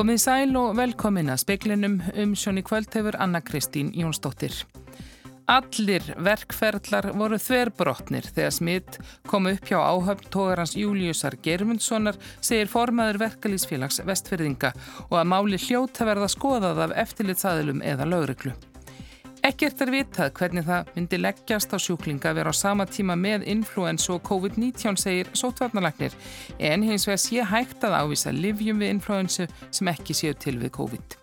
Komið sæl og velkomin að speklinum um sjóni kvöld hefur Anna Kristín Jónsdóttir. Allir verkferðlar voru þverbrotnir þegar smitt kom upp hjá áhöfn tógarans Júliusar Germundssonar segir formaður verkalýsfélags vestfyrðinga og að máli hljóta verða skoðað af eftirlitsaðilum eða lögreglu. Ekkert er vitað hvernig það myndi leggjast á sjúklinga vera á sama tíma með influensu og COVID-19 segir sótvarnalagnir en hins vegar sé hægt að ávisa livjum við influensu sem ekki séu til við COVID.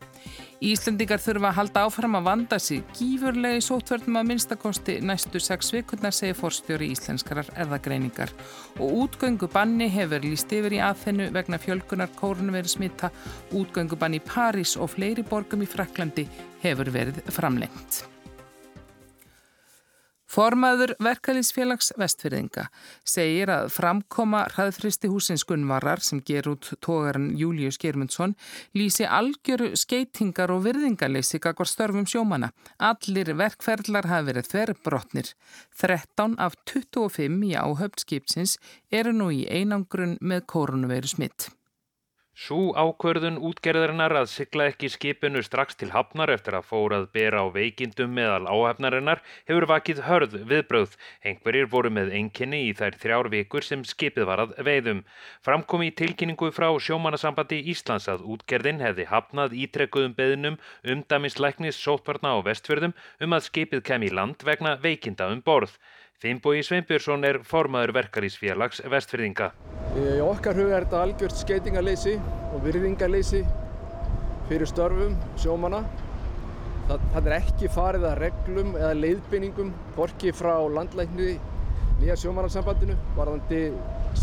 Íslandingar þurfa að halda áfram að vanda sig gífurlega í sótverðum að minnstakosti næstu sex vikurnar segir forstjóri íslenskarar erðagreiningar og útgöngu banni hefur líst yfir í aðfennu vegna fjölkunar kórnveru smitta, útgöngu banni í París og fleiri borgum í Fraklandi hefur verið framlengt. Formaður verkefliðsfélags vestfyrðinga segir að framkoma hraðfristi húsins Gunnvarar sem ger út tógaran Július Germundsson lýsi algjöru skeitingar og virðingaleysi kakvar störfum sjómana. Allir verkferðlar hafi verið þverbrotnir. 13 af 25 í áhöfnskipsins eru nú í einangrun með koronaviru smitt. Sú ákvörðun útgerðarinnar að sigla ekki skipinu strax til hafnar eftir að fórað bera á veikindum meðal áhafnarinnar hefur vakið hörð viðbröð. Engverir voru með enginni í þær þrjár vikur sem skipið var að veiðum. Framkom í tilkynningu frá sjómanasambandi Íslands að útgerðin hefði hafnað ítrekkuðum beðnum um daminslæknis sótvarna á vestfjörðum um að skipið kem í land vegna veikinda um borð. Finnbói Sveinbjörnsson er formaður verkarísfélags vestfyrðinga. Í okkar huga er þetta algjört skeitingaleysi og virðingaleysi fyrir störfum sjómana. Það, það er ekki farið að reglum eða leiðbynningum borki frá landlækni nýja sjómanarsambandinu varðandi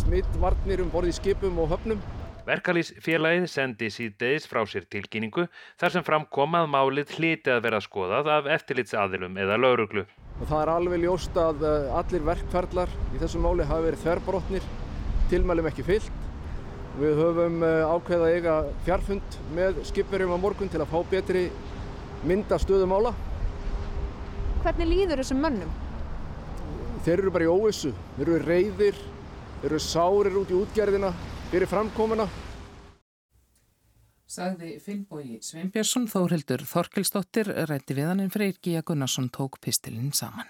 smittvarnir um borði skipum og höfnum. Verkalýsfélagið sendi síðdeis frá sér tilkynningu þar sem framkom að málið hliti að vera skoðað af eftirlitsaðilum eða lauruglu. Og það er alveg ljóst að eh, allir verkferðlar í þessu máli hafi verið þverbrotnir, tilmælum ekki fyllt. Við höfum eh, ákveðað að eiga fjarfund með skipverjum á morgun til að fá betri mynda stöðum ála. Hvernig líður þessum mönnum? Þeir eru bara í óvissu, þeir eru reyðir, þeir eru sárir út í útgerðina fyrir framkomuna. Sagði Finnbói Sveinbjörnsson, Þórildur Þorkelsdóttir, rætti við hann en Freyr Gíja Gunnarsson tók pistilinn saman.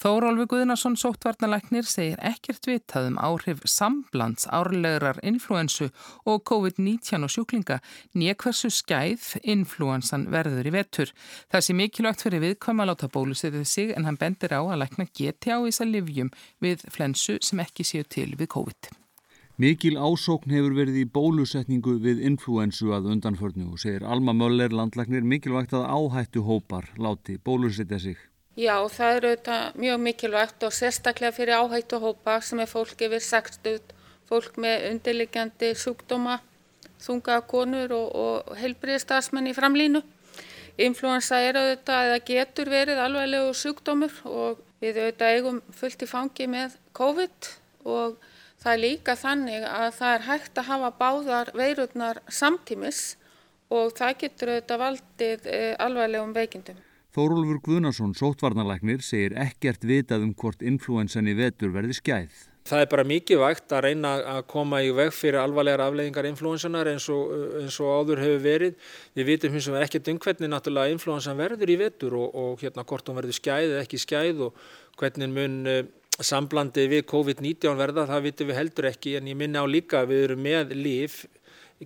Þórólfi Guðnarsson sóttvarnalæknir segir ekkert vitað um áhrif samblands árlegurar influensu og COVID-19 og sjúklinga nýja hversu skæð influensan verður í vetur. Það sé mikilvægt fyrir viðkvæma láta bólusetið sig en hann bendir á að lækna geti á þessa livjum við flensu sem ekki séu til við COVID. Mikil ásókn hefur verið í bólusetningu við influensu að undanförnu og segir Alma Möller landlagnir mikilvægt að áhættu hópar láti bólusetja sig. Já, það eru þetta mjög mikilvægt og sérstaklega fyrir áhættu hópa sem er fólk yfir 60, fólk með undirliggjandi sjúkdóma, þunga konur og, og heilbriðstafsmenn í framlínu. Influensa er auðvitað eða getur verið alveglegu sjúkdómur og við auðvitað eigum fullt í fangi með COVID og það er líka þannig að það er hægt að hafa báðar veirurnar samtímis og það getur auðvitað valdið eh, alveglegum veikindum. Þórólfur Guðnarsson, sótvarnalæknir, segir ekkert vitað um hvort influensan í vetur verði skæð. Það er bara mikið vægt að reyna að koma í veg fyrir alvarlegar afleiðingar influensanar eins og, eins og áður hefur verið. Við vitum hins vegar ekkert um hvernig náttúrulega influensan verður í vetur og, og hérna hvort hún verður skæð eða ekki skæð og hvernig mun uh, samblandi við COVID-19 verða, það vitum við heldur ekki en ég minna á líka að við erum með líf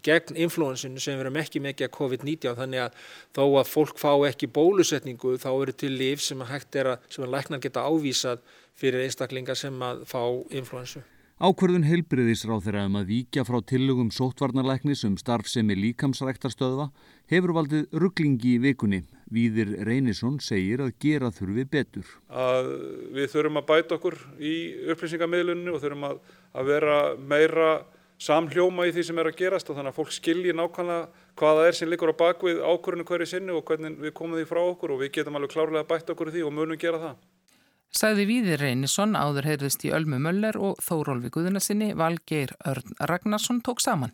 gegn influensinu sem við erum ekki með að COVID-19 þannig að þó að fólk fá ekki bólusetningu þá eru til líf sem að hægt er að, sem að læknar geta ávísað fyrir einstaklingar sem að fá influensu. Ákverðun heilbriðisráð þeirra um að víkja frá tillögum sóttvarnarlæknis um starf sem er líkamsræktarstöðva hefur valdið rugglingi í vikunni. Víðir Reynisson segir að gera þurfi betur. Að við þurfum að bæta okkur í upplýsingamidlunni og þurfum að, að vera meira samhljóma í því sem er að gerast og þannig að fólk skilji nákvæmlega hvaða er sem likur á bakvið ákvörðinu hverju sinni og hvernig við komum því frá okkur og við getum alveg klárlega bætt okkur í því og munum gera það. Sagði Víðir Reynisson áður heyrðist í Ölmu Möller og Þórólfi Guðunarsinni Valgeir Örn Ragnarsson tók saman.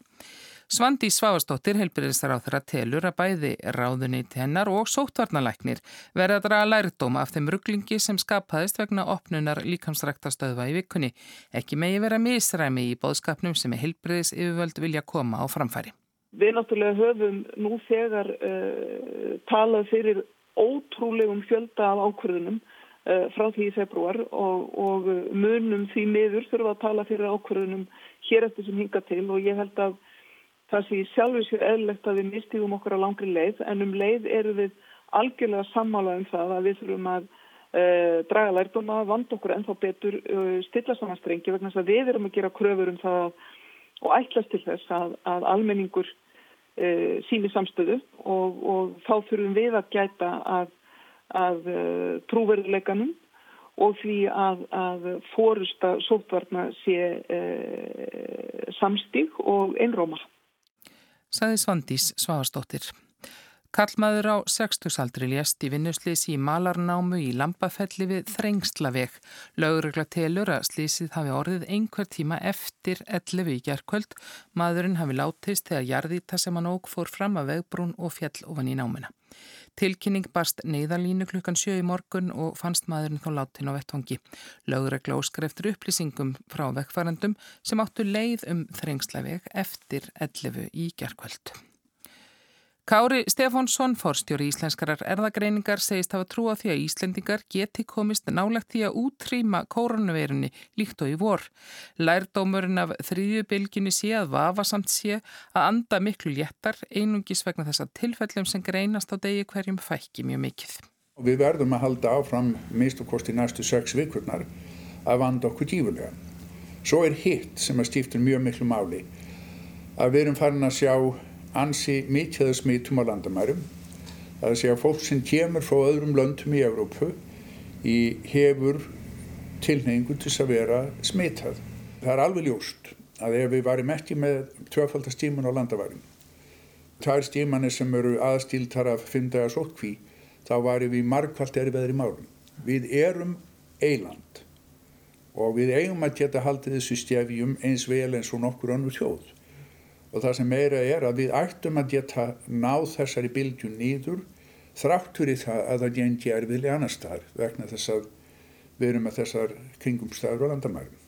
Svandi Svavastóttir helbriðistar á þeirra telur að bæði ráðunni tennar og sótvarnalæknir verða að draga lærdóma af þeim rugglingi sem skapaðist vegna opnunar líkamsræktastöðva í vikunni. Ekki megi vera misræmi í bóðskapnum sem er helbriðis yfirvöld vilja koma á framfæri. Við náttúrulega höfum nú þegar uh, talað fyrir ótrúlegum fjölda af ákvörðunum uh, frá því í februar og, og munum því miður þurfa að tala fyrir ákvörðunum hér eftir sem hinga til og ég held að það sé sjálfur sér eðlegt að við mistíðum okkur á langri leið en um leið eru við algjörlega sammála um það að við þurfum að uh, draga lærdóma, vand okkur ennþá betur, uh, stilla saman strengi vegna þess að við erum að gera kröfur um það og ætlast til þess að, að almenningur uh, síni samstöðu og, og þá þurfum við að gæta að, að trúverðuleikanum og því að, að fórusta sótvarna sé samstík og einróma. Saði Svandís Svavastóttir. Kallmaður á 60-saldri lést í vinnuslýsi í Malarnámu í Lambafelli við Þrengslaveg. Laurugla telur að slýsið hafi orðið einhver tíma eftir 11 í gerðkvöld. Maðurinn hafi látist þegar jarðýta sem hann óg fór fram að vegbrún og fjell ofan í námuna. Tilkynning barst neyðalínu klukkan sjö í morgun og fannst maðurinn þó látin á vettvangi. Laugregla óskar eftir upplýsingum frá vekkvarandum sem áttu leið um þrengslaveg eftir 11 í gerðkvöld. Kári Stefánsson, forstjóri íslenskarar erðagreiningar, segist hafa trú á því að Íslendingar geti komist nálagt því að útrýma koronaveirunni líkt og í vor. Lærdómurinn af þrýjubilginni sé að vafa samt sé að anda miklu léttar einungis vegna þess að tilfellum sem greinast á degi hverjum fækki mjög mikið. Við verðum að halda áfram mist og kosti næstu sex vikurnar að vanda okkur tífulega. Svo er hitt sem að stíftur mjög miklu máli að við erum farin að sjá ansi mikið að smitum á landamærum. Það er að segja að fólk sem kemur frá öðrum löndum í Evrópu í hefur tilneingu til að vera smitað. Það er alveg ljóst að ef við varum ekki með tvöfaldastíman á landamærum, tvær stímanir sem eru aðstíltar af fimm dagar sótkví, þá varum við margkvælt erfiðar í málum. Við erum eiland og við eigum að geta haldið þessu stjæfjum eins vel eins og nokkur annur þjóð og það sem meira er að við ættum að geta náð þessari bylgju nýður þráttur í það að það gengi erfiðlega annar staðar vegna þess að við erum með þessar kringumstæður og landamærum.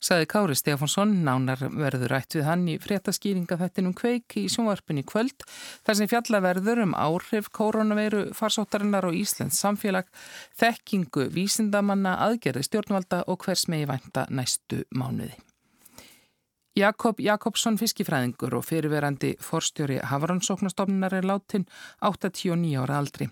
Saði Kári Stefánsson, nánar verður rætt við hann í fréttaskýringa þettinum kveik í sjónvarpin í kvöld þar sem fjallaverður um áhrif koronaveiru farsóttarinnar og Íslands samfélag, þekkingu, vísindamanna, aðgerði stjórnvalda og hvers megi vænta næstu mánuði. Jakob Jakobsson fiskifræðingur og fyrirverandi forstjóri Hafrannsóknastofnunar er látin 89 ára aldri.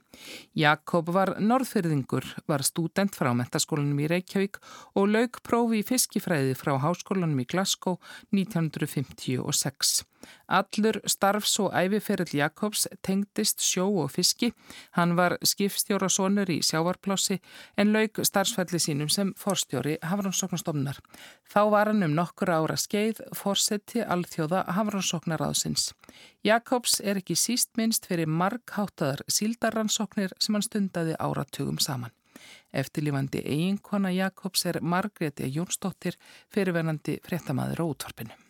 Jakob var norðfyrðingur, var student frá metaskólanum í Reykjavík og lauk prófi í fiskifræði frá háskólanum í Glasgow 1956. Allur starfs og æfiferill Jakobs tengdist sjó og fiski. Hann var skipstjóra sonur í sjávarplássi en lauk starfsfælli sínum sem forstjóri Hafrannsóknastofnar. Þá var hann um nokkur ára skeið fórseti alþjóða Hafrannsóknaráðsins. Jakobs er ekki síst minnst fyrir margháttaðar síldarrannsóknir sem hann stundaði áratugum saman. Eftirlífandi eiginkona Jakobs er Margreti Jónsdóttir fyrirvenandi fréttamaður á útvarpinu.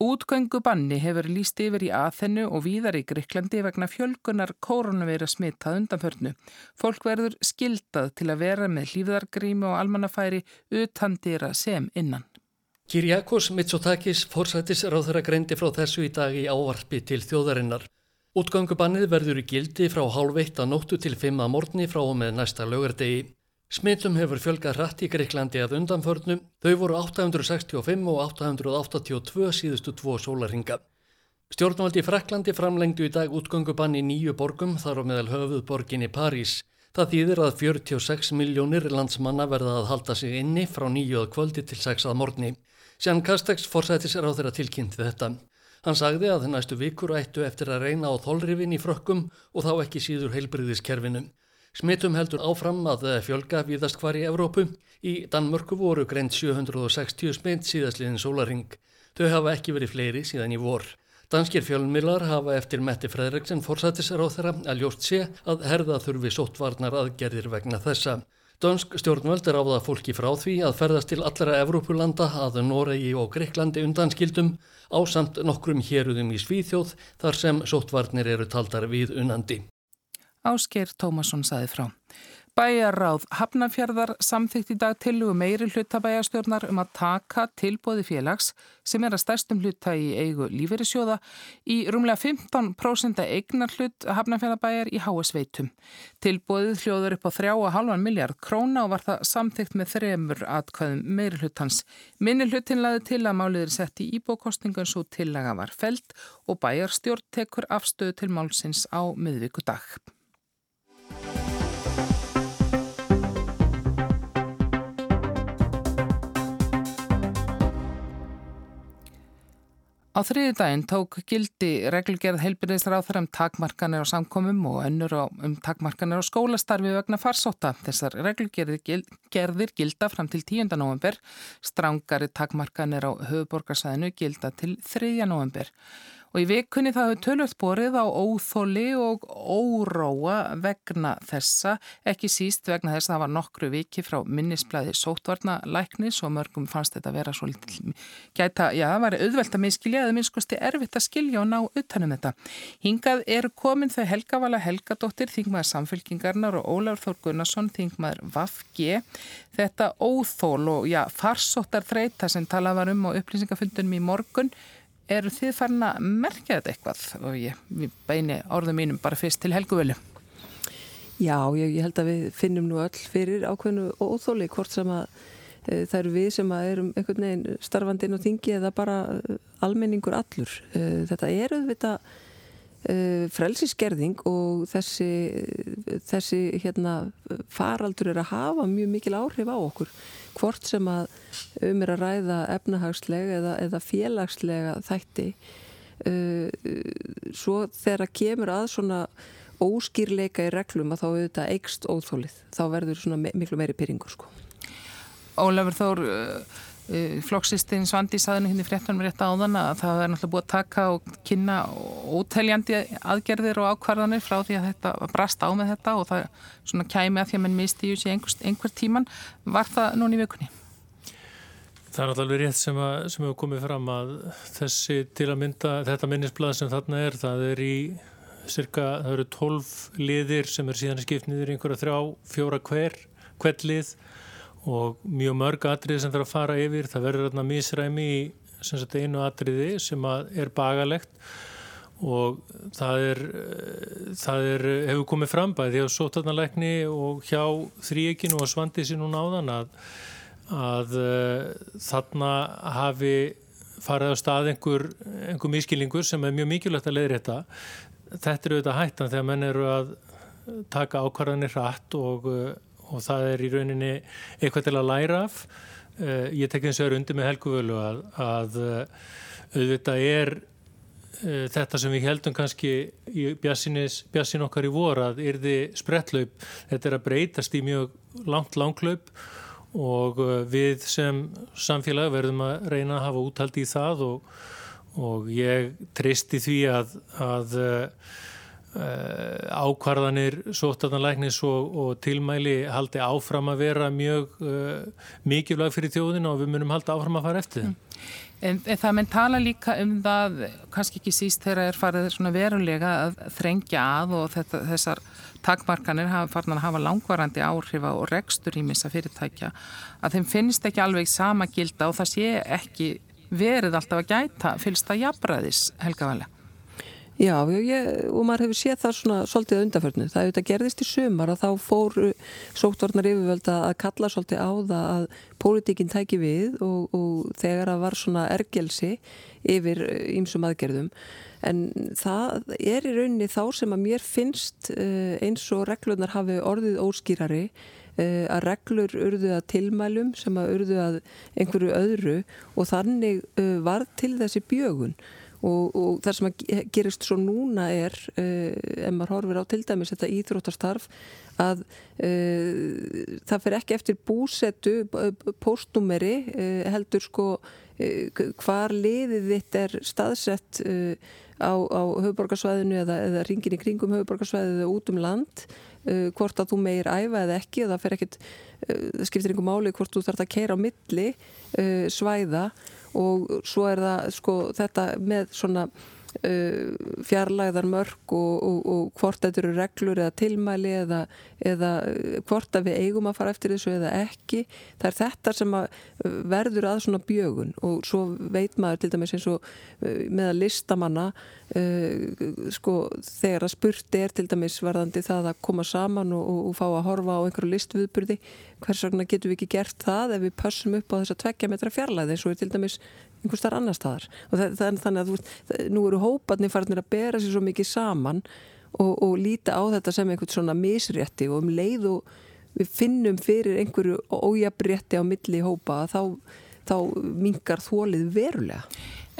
Útgöngubanni hefur líst yfir í aðhennu og víðar í Greiklandi vegna fjölgunar koronaveira smittað undanförnu. Fólk verður skildað til að vera með hlýfðargrími og almannafæri utandira sem innan. Kirjakos Mitsotakis fórsættis að greindi frá þessu í dag í ávarpi til þjóðarinnar. Útgöngubannið verður í gildi frá hálf eitt að nóttu til fimm að morgni frá og með næsta lögardegi. Smittum hefur fjölgað hratt í Greiklandi að undanförnum, þau voru 865 og 882 síðustu tvo sólarhinga. Stjórnvaldi Fraklandi framlengdu í dag útgöngubann í nýju borgum þar á meðal höfuð borginni París. Það þýðir að 46 miljónir landsmanna verða að halda sig inni frá nýju að kvöldi til 6 að morgni. Sján Kastex forsætis er á þeirra tilkynnt við þetta. Hann sagði að næstu vikur ættu eftir að reyna á þólrifin í frökkum og þá ekki síður heilbriðiskerfinum. Smittum heldur áfram að fjölga viðast hvar í Evrópu. Í Danmörku voru greint 760 smitt síðastliðin sólaring. Þau hafa ekki verið fleiri síðan í vor. Danskir fjölmilar hafa eftir Metti Fredriksson forsættisar á þeirra að ljóst sé að herða þurfi sóttvarnar aðgerðir vegna þessa. Dönsk stjórnvöld er áða fólki frá því að ferðast til allra Evrópulanda að Noregi og Greiklandi undanskildum á samt nokkrum héruðum í Svíþjóð þar sem sóttvarnir eru taldar við unandi. Ásker Tómasson saði frá. Bæjarráð Hafnafjörðar samþygt í dag tillugu meiri hlutabæjarstjórnar um að taka tilbóði félags sem er að stærstum hluta í eigu lífeyrissjóða í rúmlega 15% eignar hlut Hafnafjörðabæjar í HS veitum. Tilbóðið hljóður upp á 3,5 miljard króna og var það samþygt með þremur atkvæðum meiri hlutans. Minni hlutin laði til að máliður sett í íbókostningun svo tillaga var felt og bæjarstjórn tekur afstöðu til málsins á miðvíku dag. Á þriði daginn tók gildi reglgerð heilbyrðisráþur um takmarkanir á samkomum og önnur um takmarkanir á skólastarfi vegna farsóta. Þessar reglgerðir gilda fram til 10. november, strángari takmarkanir á höfuborgarsæðinu gilda til 3. november. Og í vikunni það hefur tölvöld borið á óþóli og óróa vegna þessa, ekki síst vegna þess að það var nokkru viki frá minnisblæði sótvarnalæknis og mörgum fannst þetta vera svo litil gæta, já það var auðvelt að minnskilja eða minnskosti erfitt að skilja og ná utanum þetta. Hingað eru komin þau Helgavala Helgadóttir, þingmaður samfélkingarnar og Ólafur Þór Gunnarsson, þingmaður Vafge. Þetta óþól og já farsóttar þreita sem talað var um á upplýsingafundunum í morgun eru þið farin að merkja þetta eitthvað? Og ég, beini orðum mínum bara fyrst til helguvölu Já, ég, ég held að við finnum nú öll fyrir ákveðinu óþóli hvort sem að e, það eru við sem að erum einhvern veginn starfandinn og þingi eða bara e, almenningur allur. E, þetta er auðvitað e, frelsisgerðing og þessi, þessi hérna, faraldur er að hafa mjög mikil áhrif á okkur hvort sem að um er að ræða efnahagslega eða, eða félagslega þætti uh, svo þegar að kemur að svona óskýrleika í reglum að þá auðvitað eikst óþólið, þá verður svona miklu meiri pyrringur sko. Ólafur Þór uh, flokksistinn Svandi saðinu hérna í fréttanum rétt áðan að það er náttúrulega búið að taka og kynna óteljandi aðgerðir og ákvarðanir frá því að þetta brast á með þetta og það svona kæmi að því að mann misti í einhver, tíman. Var það núni í vikunni? Það er náttúrulega rétt sem, að, sem hefur komið fram að þessi til að mynda þetta minnisblad sem þarna er, það er í cirka, það eru tólf liðir sem er síðan skiptniður í einhverja þrjá, fjóra hver, hvert lið og mjög mörg atriði sem þarf að fara yfir, það verður þarna misræmi í sagt, einu atriði sem er bagalegt og það er, það er hefur komið fram bæði hjá sótarnalækni og hjá þríekinu og svandi sér núna áðan að að uh, þarna hafi farið á stað einhver, einhver miskilningur sem er mjög mikilvægt að leiðri þetta. Þetta er auðvitað hættan þegar menn eru að taka ákvarðanir hratt og, uh, og það er í rauninni eitthvað til að læra af. Uh, ég tek eins og er undir með helguvölu að, að auðvitað er þetta sem við heldum kannski í bjassin okkar í voru að yrði sprettlaup, þetta er að breytast í mjög langt langlaup og við sem samfélag verðum að reyna að hafa úthaldi í það og, og ég tristi því að, að ákvarðanir sótartanlæknis og, og tilmæli haldi áfram að vera mjög uh, mikilvæg fyrir þjóðina og við munum halda áfram að fara eftir. Mm. En, en það menn tala líka um það, kannski ekki síst þegar það er farið verulega að þrengja að og þetta, þessar takmarkanir hafa farin að hafa langvarandi áhrifa og rekstur í missa fyrirtækja að þeim finnst ekki alveg sama gilda og það sé ekki verið alltaf að gæta fylgsta jafnbræðis helgavalega. Já, ég, og maður hefur séð það svona svolítið undanförnu. Það hefur þetta gerðist í sumar og þá fór sóttvarnar yfirvölda að kalla svolítið á það að pólitíkinn tæki við og, og þegar það var svona ergelsi yfir ýmsum aðgerðum en það er í rauninni þá sem að mér finnst eh, eins og reglunar hafi orðið óskýrari eh, að reglur urðu að tilmælum sem að urðu að einhverju öðru og þannig eh, var til þessi bjögun og, og það sem gerist svo núna er ef maður horfir á til dæmis þetta íþróttastarf að uh, það fer ekki eftir búsettu postnúmeri uh, heldur sko uh, hvar liðið þitt er staðsett á, á höfuborgarsvæðinu eða, eða ringin í kringum höfuborgarsvæðinu eða út um land uh, hvort að þú meir æfa eða ekki það ekkit, uh, það skiptir einhver máli hvort þú þarf að keira á milli uh, svæða og svo er það sko þetta með svona fjarlæðar mörg og, og, og hvort þetta eru reglur eða tilmæli eða, eða uh, hvort að við eigum að fara eftir þessu eða ekki. Það er þetta sem að uh, verður að svona bjögun og svo veit maður til dæmis eins og með að listamanna uh, sko þegar að spurti er til dæmis varðandi það að koma saman og, og fá að horfa á einhverju listviðburði hvers vegna getum við ekki gert það ef við pössum upp á þess að tvekja metra fjarlæði eins og er til dæmis einhver starf annar staðar og það, það, þannig að veist, nú eru hóparnir farinir að bera sér svo mikið saman og, og líta á þetta sem einhvern svona misrétti og um leið og við finnum fyrir einhverju ójabrétti á milli hópa þá, þá mingar þólið verulega.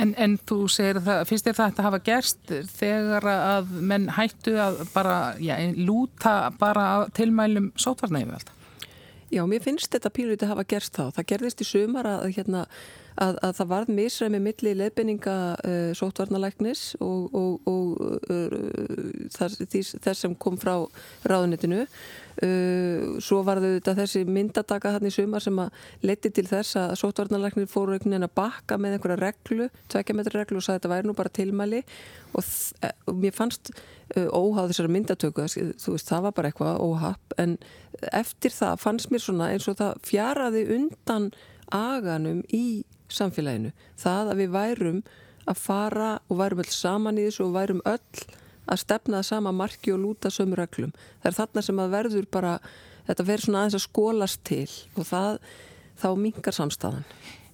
En, en þú segir það, finnst þér það að hafa gerst þegar að menn hættu að bara, já, lúta bara tilmælum sótvarnægum alltaf? Já, mér finnst þetta píluti hafa gerst þá. Það gerðist í sumar að hérna að, að það varð misræmi milli leifbenninga uh, sótvarnalæknis og, og, og uh, þess, þess sem kom frá ráðunitinu uh, svo var þetta þessi myndataka hann í sumar sem að leti til þess að sótvarnalæknir fóru einhvern veginn að bakka með einhverja reglu, tvekjametri reglu og sagði þetta væri nú bara tilmæli. Og, og mér fannst uh, óháð þessari myndatöku, þú veist það var bara eitthvað óhapp. En eftir það fannst mér svona eins og það fjaraði undan aganum í samfélaginu. Það að við værum að fara og værum öll saman í þessu og værum öll að stefna það sama marki og lúta sömu reglum. Það er þarna sem að verður bara, þetta verður svona aðeins að skólast til og það, þá mingar samstæðan.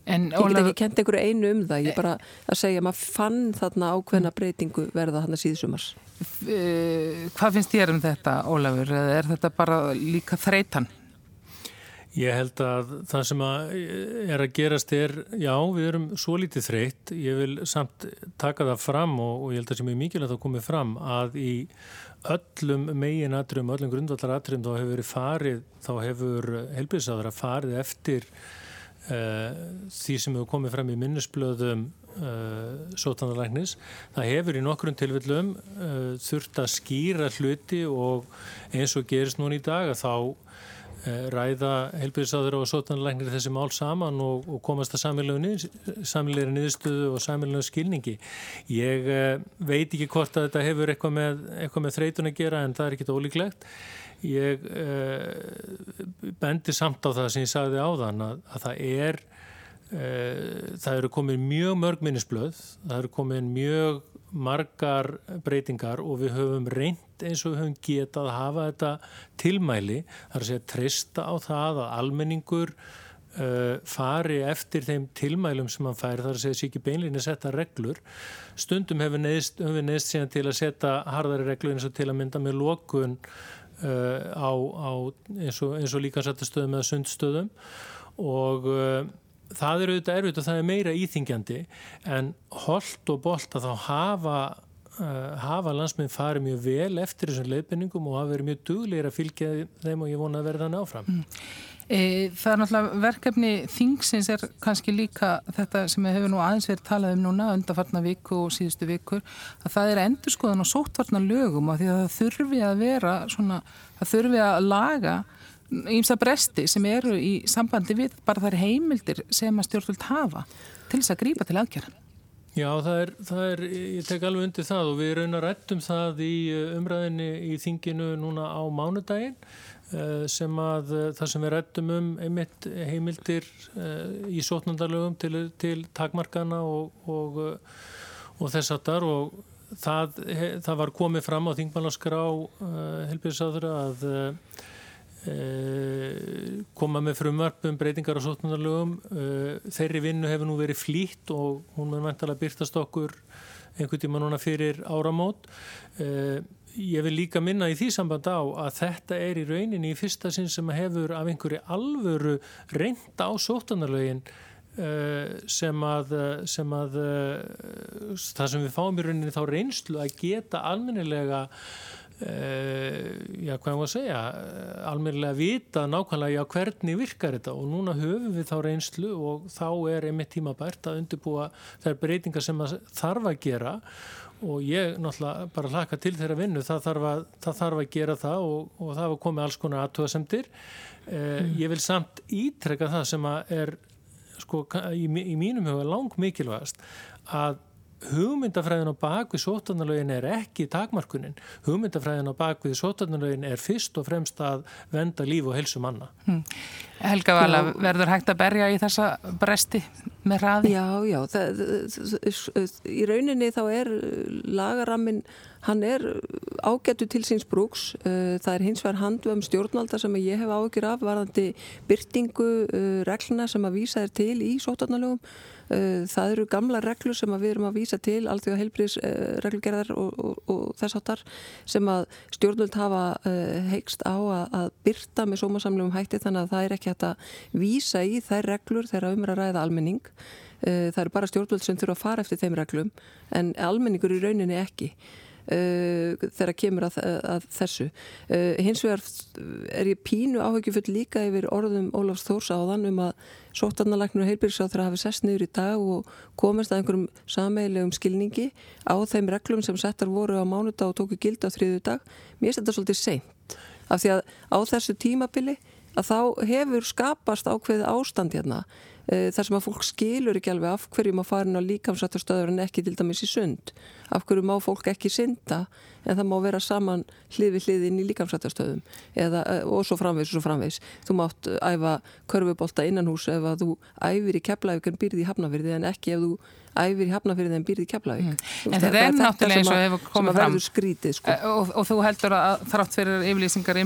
En, ég get ekki kent einhverju einu um það, ég bara að segja að maður fann þarna ákveðna breytingu verða þarna síðsumars. Hvað finnst þér um þetta, Ólafur? Er þetta bara líka þreitan? Ég held að það sem að er að gerast er, já, við erum svo lítið þreytt, ég vil samt taka það fram og, og ég held að sem er mikilvægt að komið fram að í öllum megin atriðum, öllum grundvallar atriðum þá hefur verið farið, þá hefur helbriðsáður að farið eftir uh, því sem hefur komið fram í minnisblöðum uh, sótanarlæknis. Það hefur í nokkrum tilfellum uh, þurft að skýra hluti og eins og gerist núna í dag að þá Eh, ræða helbíðisáður og sótanleiknir þessi mál saman og, og komast að samilegu niðurstöðu og samilegu skilningi. Ég uh, veit ekki hvort að þetta hefur eitthvað með, eitthvað með þreytun að gera en það er ekkit ólíklegt. Ég uh, bendi samt á það sem ég sagði á þann að, að það er uh, það eru komin mjög mörg minnisblöð, það eru komin mjög margar breytingar og við höfum reynd eins og við höfum getað að hafa þetta tilmæli, þar að segja trista á það að almenningur uh, fari eftir þeim tilmælum sem hann fær, þar að segja sér ekki beinleginni að setja reglur. Stundum hefur neðist, við neðist síðan til að setja hardari reglur eins og til að mynda með lokun uh, á, á eins og, og líkansættastöðum eða sundstöðum og uh, það er auðvitað erfitt og það er meira íþingjandi en holdt og bolt að þá hafa, uh, hafa landsminn farið mjög vel eftir þessum leifinningum og hafa verið mjög duglegir að fylgja þeim og ég vona að verða þannig áfram. Mm. E, það er náttúrulega verkefni þingsins er kannski líka þetta sem við hefum nú aðeins verið talað um núna undarfarna viku og síðustu vikur að það er endurskoðan og sótvarnar lögum og því að það þurfi að vera svona, það þurfi að laga ímsa bresti sem eru í sambandi við bara þær heimildir sem að stjórnvöld hafa til þess að grípa til aðgerða. Já, það er, það er, ég tek alveg undir það og við raunar rættum það í uh, umræðinni í þinginu núna á mánudaginn uh, sem að uh, það sem við rættum um einmitt heimildir í sótnandalögum til, til takmarkana og, og, og þess að þar og það, það var komið fram á þingmálaskrá helbjörnsáður að Eh, koma með frumvarpum breytingar á sótnarlögum eh, þeirri vinnu hefur nú verið flýtt og hún mun vantalega byrtast okkur einhvern tíma núna fyrir áramót. Eh, ég vil líka minna í því samband á að þetta er í rauninni í fyrsta sinn sem hefur af einhverju alvöru reynda á sótnarlögin sem að, sem að það sem við fáum í rauninni þá reynslu að geta almennilega Uh, já, hvað ég var að segja? Almennilega vita nákvæmlega já, hvernig virkar þetta? Og núna höfum við þá reynslu og þá er einmitt tímabært að undirbúa þær breytingar sem þarf að gera. Og ég náttúrulega bara hlaka til þeirra vinnu, það þarf að, það þarf að gera það og, og það var komið alls konar aðtöðasemdir uh, mm. ég vil samt ítrekka það sem að er sko í, í mínum huga lang mikilvægast að hugmyndafræðin á bakvið sótarnalögin er ekki takmarkunin. Hugmyndafræðin á bakvið sótarnalögin er fyrst og fremst að venda líf og helsu manna. Hmm. Helga Vala, verður hægt að berja í þessa bresti með hraði? Já, já. Það, í rauninni þá er lagarammin, hann er ágættu til síns brúks. Það er hins vegar handvöfum stjórnvalda sem ég hef ágjur af varðandi byrtingu regluna sem að vísa þér til í sótarnalögum Eh, það eru gamla reglur sem við erum að vísa til, allt því að heilbríðsreglugerðar og, og, og þess áttar sem að stjórnvöld hafa eh, heikst á að, að byrta með sómasamlegum hætti þannig að það er ekki hægt að vísa í þær reglur þegar um að ræða almenning. Eh, það eru bara stjórnvöld sem þurfa að fara eftir þeim reglum en almenningur í rauninni ekki. Uh, þegar kemur að, að þessu. Uh, hins vegar er ég pínu áhugjufull líka yfir orðum Ólafs Þórs áðan um að sótarnalagnur og heilbyrgsáþur hafi sest niður í dag og komast að einhverjum sameilegum skilningi á þeim reglum sem settar voru á mánudag og tóku gild á þriðu dag mér finnst þetta svolítið seint af því að á þessu tímabili að þá hefur skapast ákveði ástand hérna þar sem að fólk skilur ekki alveg af hverju má farin á líkamsrættastöður en ekki til dæmis í sund af hverju má fólk ekki synda en það má vera saman hlið við hlið inn í líkamsrættastöðum eh, og svo framvegs og svo framvegs þú mátt æfa körfubólta innan hús ef að þú æfir í keflavík en býrði í hafnafyrði en ekki ef þú æfir í hafnafyrði en býrði í keflavík mm. En þetta er náttúrulega eins og hefur komið fram skrítið, sko. Eh, og, og þú heldur að þrátt fyrir yfirlýsingar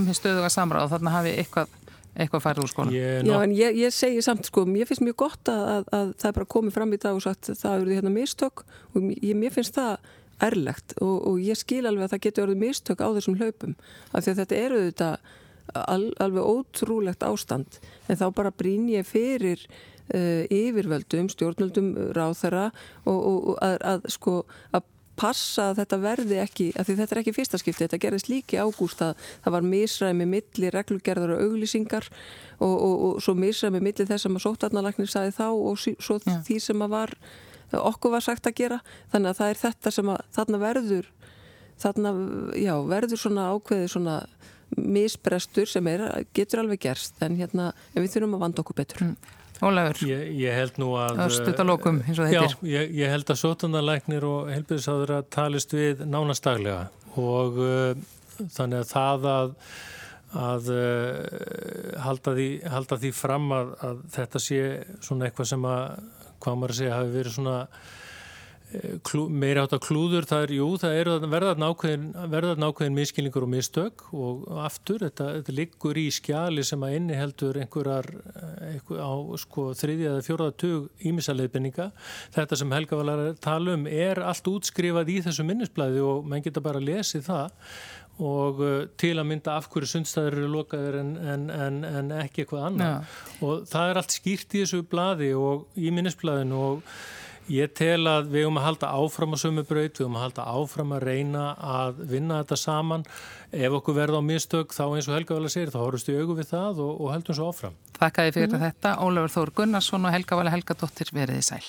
eitthvað færið úr skóla. Já, en ég, ég segi samt sko, mér finnst mjög gott að, að, að það er bara komið fram í dag og sagt það eru því hérna mistök og ég, mér finnst það ærlegt og, og ég skil alveg að það getur orðið mistök á þessum hlaupum af því að þetta eru þetta al, alveg ótrúlegt ástand en þá bara brín ég fyrir uh, yfirvöldum, stjórnvöldum ráþara og, og, og að, að sko að passa að þetta verði ekki, að því þetta er ekki fyrsta skipti, þetta gerðist líki ágúst að það var misræmi milli reglugerðar og auglýsingar og, og, og svo misræmi milli þess að maður sótarnalagnir sagði þá og svo ja. því sem að var, okkur var sagt að gera, þannig að það er þetta sem að þarna verður, þarna, já, verður svona ákveði svona misbrestur sem er, getur alveg gerst en hérna, en við þurfum að vanda okkur betur. Mm. Nú að Stuttalókum, eins og þetta er. Já, ég, ég held að sótunarleiknir og helbjörnsáður að talist við nánastaglega og uh, þannig að það að, að uh, halda, því, halda því fram að, að þetta sé svona eitthvað sem að, hvað maður að segja, hafi verið svona klú, meira átt að klúður, það er, jú, það er verðað nákvæðin, nákvæðin miskilningur og mistök og aftur, þetta, þetta liggur í skjali sem að inni heldur einhverjar einhver, á sko þriðja eða fjóraðatug ímisaleipinninga. Þetta sem Helga var að tala um er allt útskrifað í þessu minnisblæði og mann geta bara lesið það og uh, til að mynda af hverju sundstæður eru lokaður en, en, en, en ekki eitthvað annað. Ja. Og það er allt skýrt í þessu bladi og í minnisblæðinu og Ég tel að við höfum að halda áfram á sömu braut, við höfum að halda áfram að reyna að vinna þetta saman. Ef okkur verða á mistök þá eins og Helga að segja, þá horfumst við augu við það og, og heldum svo áfram. Þakka þið fyrir mm þetta. Ólafur Þór Gunnarsson og Helga vel að Helga Dóttir veriði sæl.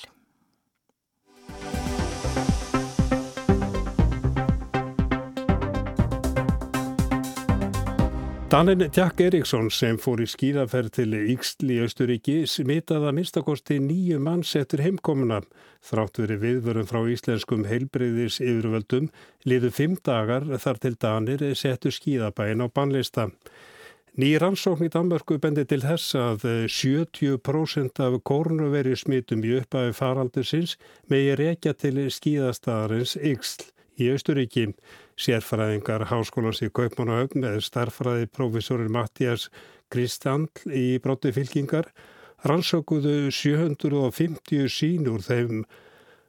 Danin Jack Eriksson sem fór í skýðaferð til Íksl í Östuríki smitaði að minnstakosti nýju manns eftir heimkomuna. Þrátt verið viðvörun frá íslenskum heilbreyðis yfirvöldum liðu fimm dagar þar til Danir settu skýðabæin á bannlista. Ný rannsókn í Danmörku bendi til þess að 70% af kórnuveri smitum í uppæfi faraldusins megi rekja til skýðastadarins Íksl í Östuríki. Sérfræðingar háskólans í Kaupmannahöfn með starfræði profesorur Mattias Kristandl í brotti fylkingar rannsókuðu 750 sínur þeim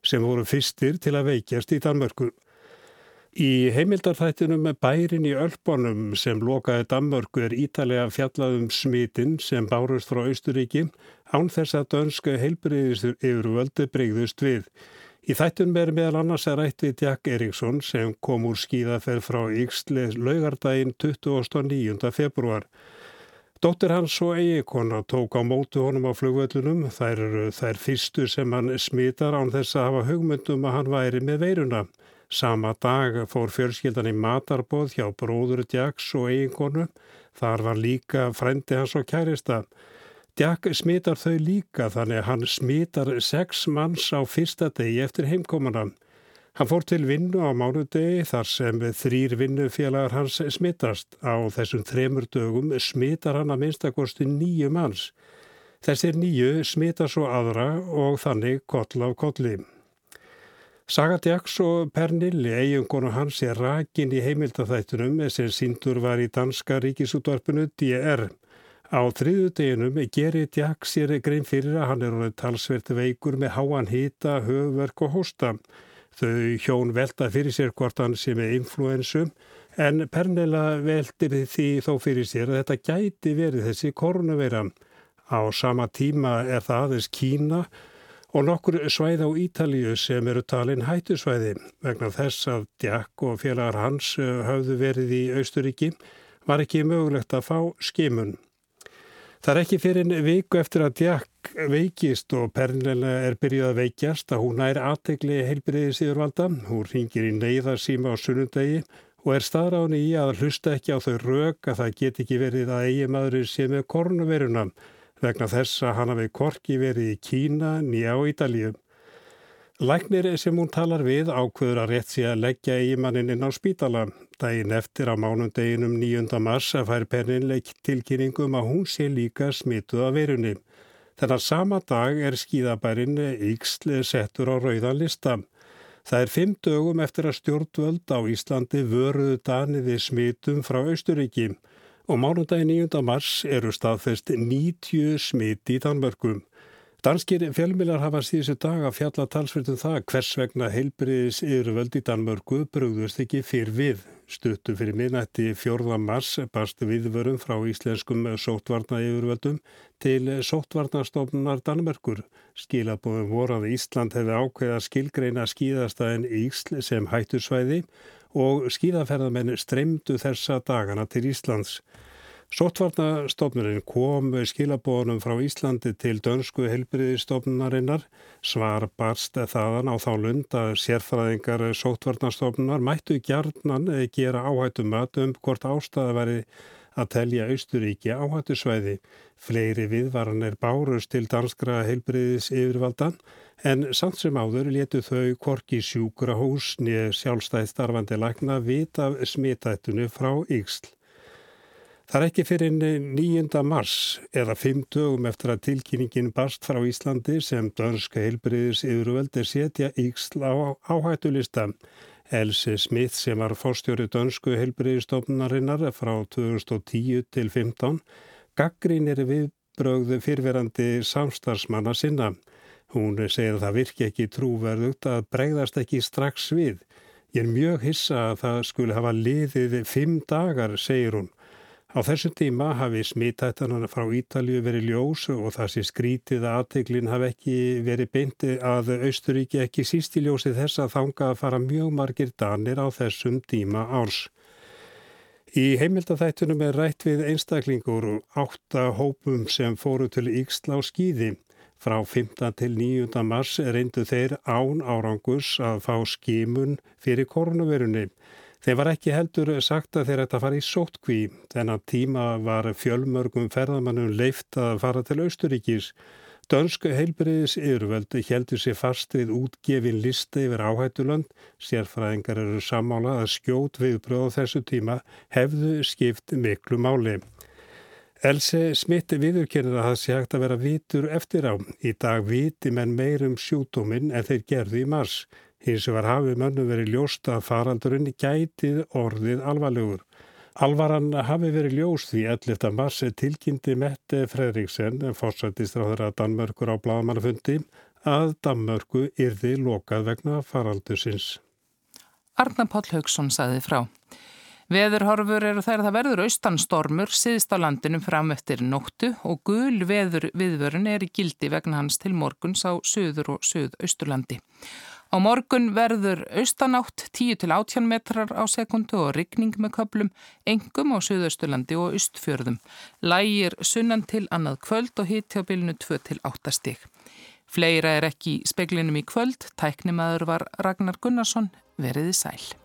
sem voru fyrstir til að veikjast í Danmörku. Í heimildarþættinum bærin í Ölbónum sem lokaði Danmörku er ítalega fjallaðum smitinn sem bárust frá Austuríki án þess að dönska heilbreyðistur yfir völdu breyðust við. Í þættunum er meðal annars að rætt við Jack Eriksson sem kom úr skíðaferð frá Íksli laugardaginn 29. februar. Dóttir hans og eigikona tók á mótu honum á flugvöllunum. Þær eru þær fyrstu sem hann smitar án þess að hafa hugmyndum að hann væri með veiruna. Sama dag fór fjölskyldan í matarbóð hjá bróður Jacks og eigikonu. Þar var líka frendi hans og kærista. Jack smitar þau líka þannig að hann smitar sex manns á fyrsta degi eftir heimkomana. Hann fór til vinnu á mánudegi þar sem þrýr vinnufélagar hans smitast. Á þessum þremur dögum smitar hann að minnstakosti nýju manns. Þessir nýju smitar svo aðra og þannig koll af kolli. Saga Jacks og Pernilli, eigungonu hans, er rakin í heimildathættunum sem síndur var í danska ríkisútvarpinu DR. Á þriðu deginum gerir Jack sér grein fyrir að hann er orðið talsvert veikur með háan hýta, höfverk og hósta. Þau hjón velta fyrir sér hvort hann sé með influensum en Pernilla veldir því þó fyrir sér að þetta gæti verið þessi koronaveira. Á sama tíma er það aðeins Kína og nokkur svæð á Ítalíu sem eru talin hættusvæði. Vegna þess að Jack og félagar hans hafðu verið í Austuríki var ekki mögulegt að fá skimun. Það er ekki fyrir en viku eftir að Jack veikist og Pernilla er byrjuð að veikjast að hún er aðtegli heilbriðis yfirvalda. Hún ringir í neyðarsíma á sunnundegi og er staðráni í að hlusta ekki á þau rauk að það get ekki verið að eigi maðurinn sé með korunveruna vegna þess að hann hafi korki verið í Kína nýja á Ídalíu. Læknir sem hún talar við ákveður að rétt sé að leggja eigimannin inn á spítala. Dægin eftir á mánundeginum 9. mars að fær penninleik tilkynningum að hún sé líka smituð af verunni. Þennar sama dag er skíðabærin Íksli settur á rauðan lista. Það er fimm dögum eftir að stjórnvöld á Íslandi vöruðu daniði smitum frá Austuríki og mánundagin 9. mars eru staðfest 90 smiti í Danmörkum. Danskir fjölmilar hafa síðustu dag að fjalla talsverðum það hvers vegna heilbriðis yfirvöld í Danmörku brugðust ekki fyrr við. Stuttu fyrir minnætti 4. mars barst viðvörum frá íslenskum sótvarna yfirvöldum til sótvarnastofnunar Danmörkur. Skilabóðum voru að Ísland hefði ákveða skilgreina skíðastæðin Ísl sem hættusvæði og skíðaferðamenn streymdu þessa dagana til Íslands. Sótvarnastofnurinn kom skilabónum frá Íslandi til dönsku helbriðistofnunarinnar. Svar barst þaðan á þá lund að sérfræðingar sótvarnastofnunar mættu gjarnan gera áhættum að um hvort ástæða veri að telja Austuríki áhættusvæði. Fleiri viðvaranir bárust til danskra helbriðis yfirvaldan en samt sem áður letu þau korki sjúkra hús niður sjálfstæð starfandi lagna vit af smitættunu frá Íksl. Það er ekki fyrir 9. mars eða 5 dögum eftir að tilkynningin barst frá Íslandi sem dönska heilbriðis yfirvöldi setja Íksl á áhættulista. Elsi Smith sem var fórstjóri dönsku heilbriðistofnarinnar frá 2010 til 15 gaggrínir viðbrögðu fyrverandi samstarfsmanna sinna. Hún segir að það virki ekki trúverðugt að bregðast ekki strax við. Ég er mjög hissa að það skulle hafa liðið fimm dagar, segir hún. Á þessum tíma hafi smittættanana frá Ítalju verið ljós og það sé skrítið að aðteglin hafi ekki verið beinti að Austuríki ekki síst í ljósi þess að þanga að fara mjög margir danir á þessum tíma árs. Í heimildafættunum er rætt við einstaklingur átta hópum sem fóru til Íksla á skýði. Frá 15. til 9. mars reyndu þeir án árangus að fá skimun fyrir koronavirunni. Þeir var ekki heldur sagt að þeir ætta að fara í sótkví. Þennan tíma var fjölmörgum ferðamannum leift að fara til Austuríkis. Dönsku heilbriðis yfirvöldu heldur sér fast við útgefin listi yfir áhættuland. Sérfræðingar eru sammála að skjót viðbröð á þessu tíma hefðu skipt miklu máli. Else Smith viðurkennir að það sé hægt að vera vitur eftir á. Í dag viti menn meirum sjútuminn en þeir gerði í mars. Hins var hafið mönnum verið ljóst að faraldurinn gætið orðið alvarlegur. Alvaran hafi verið ljós því 11. mars tilkynnti Mette Fredriksen, fórsættistráður að Danmörkur á bladamannafundi, að Danmörku yrði lokað vegna faraldursins. Arna Páll Haugsson saði frá. Veðurhorfur eru þær að það verður austanstormur síðst á landinum fram eftir nóttu og gul veður viðvörun er í gildi vegna hans til morguns á söður og söðausturlandi. Á Á morgun verður austanátt 10-18 metrar á sekundu og rigning með köplum, engum á Suðausturlandi og Ustfjörðum. Lægir sunnan til annað kvöld og hitt hjá bylnu 2-8 stig. Fleira er ekki í speklinum í kvöld, tæknimaður var Ragnar Gunnarsson, veriði sæl.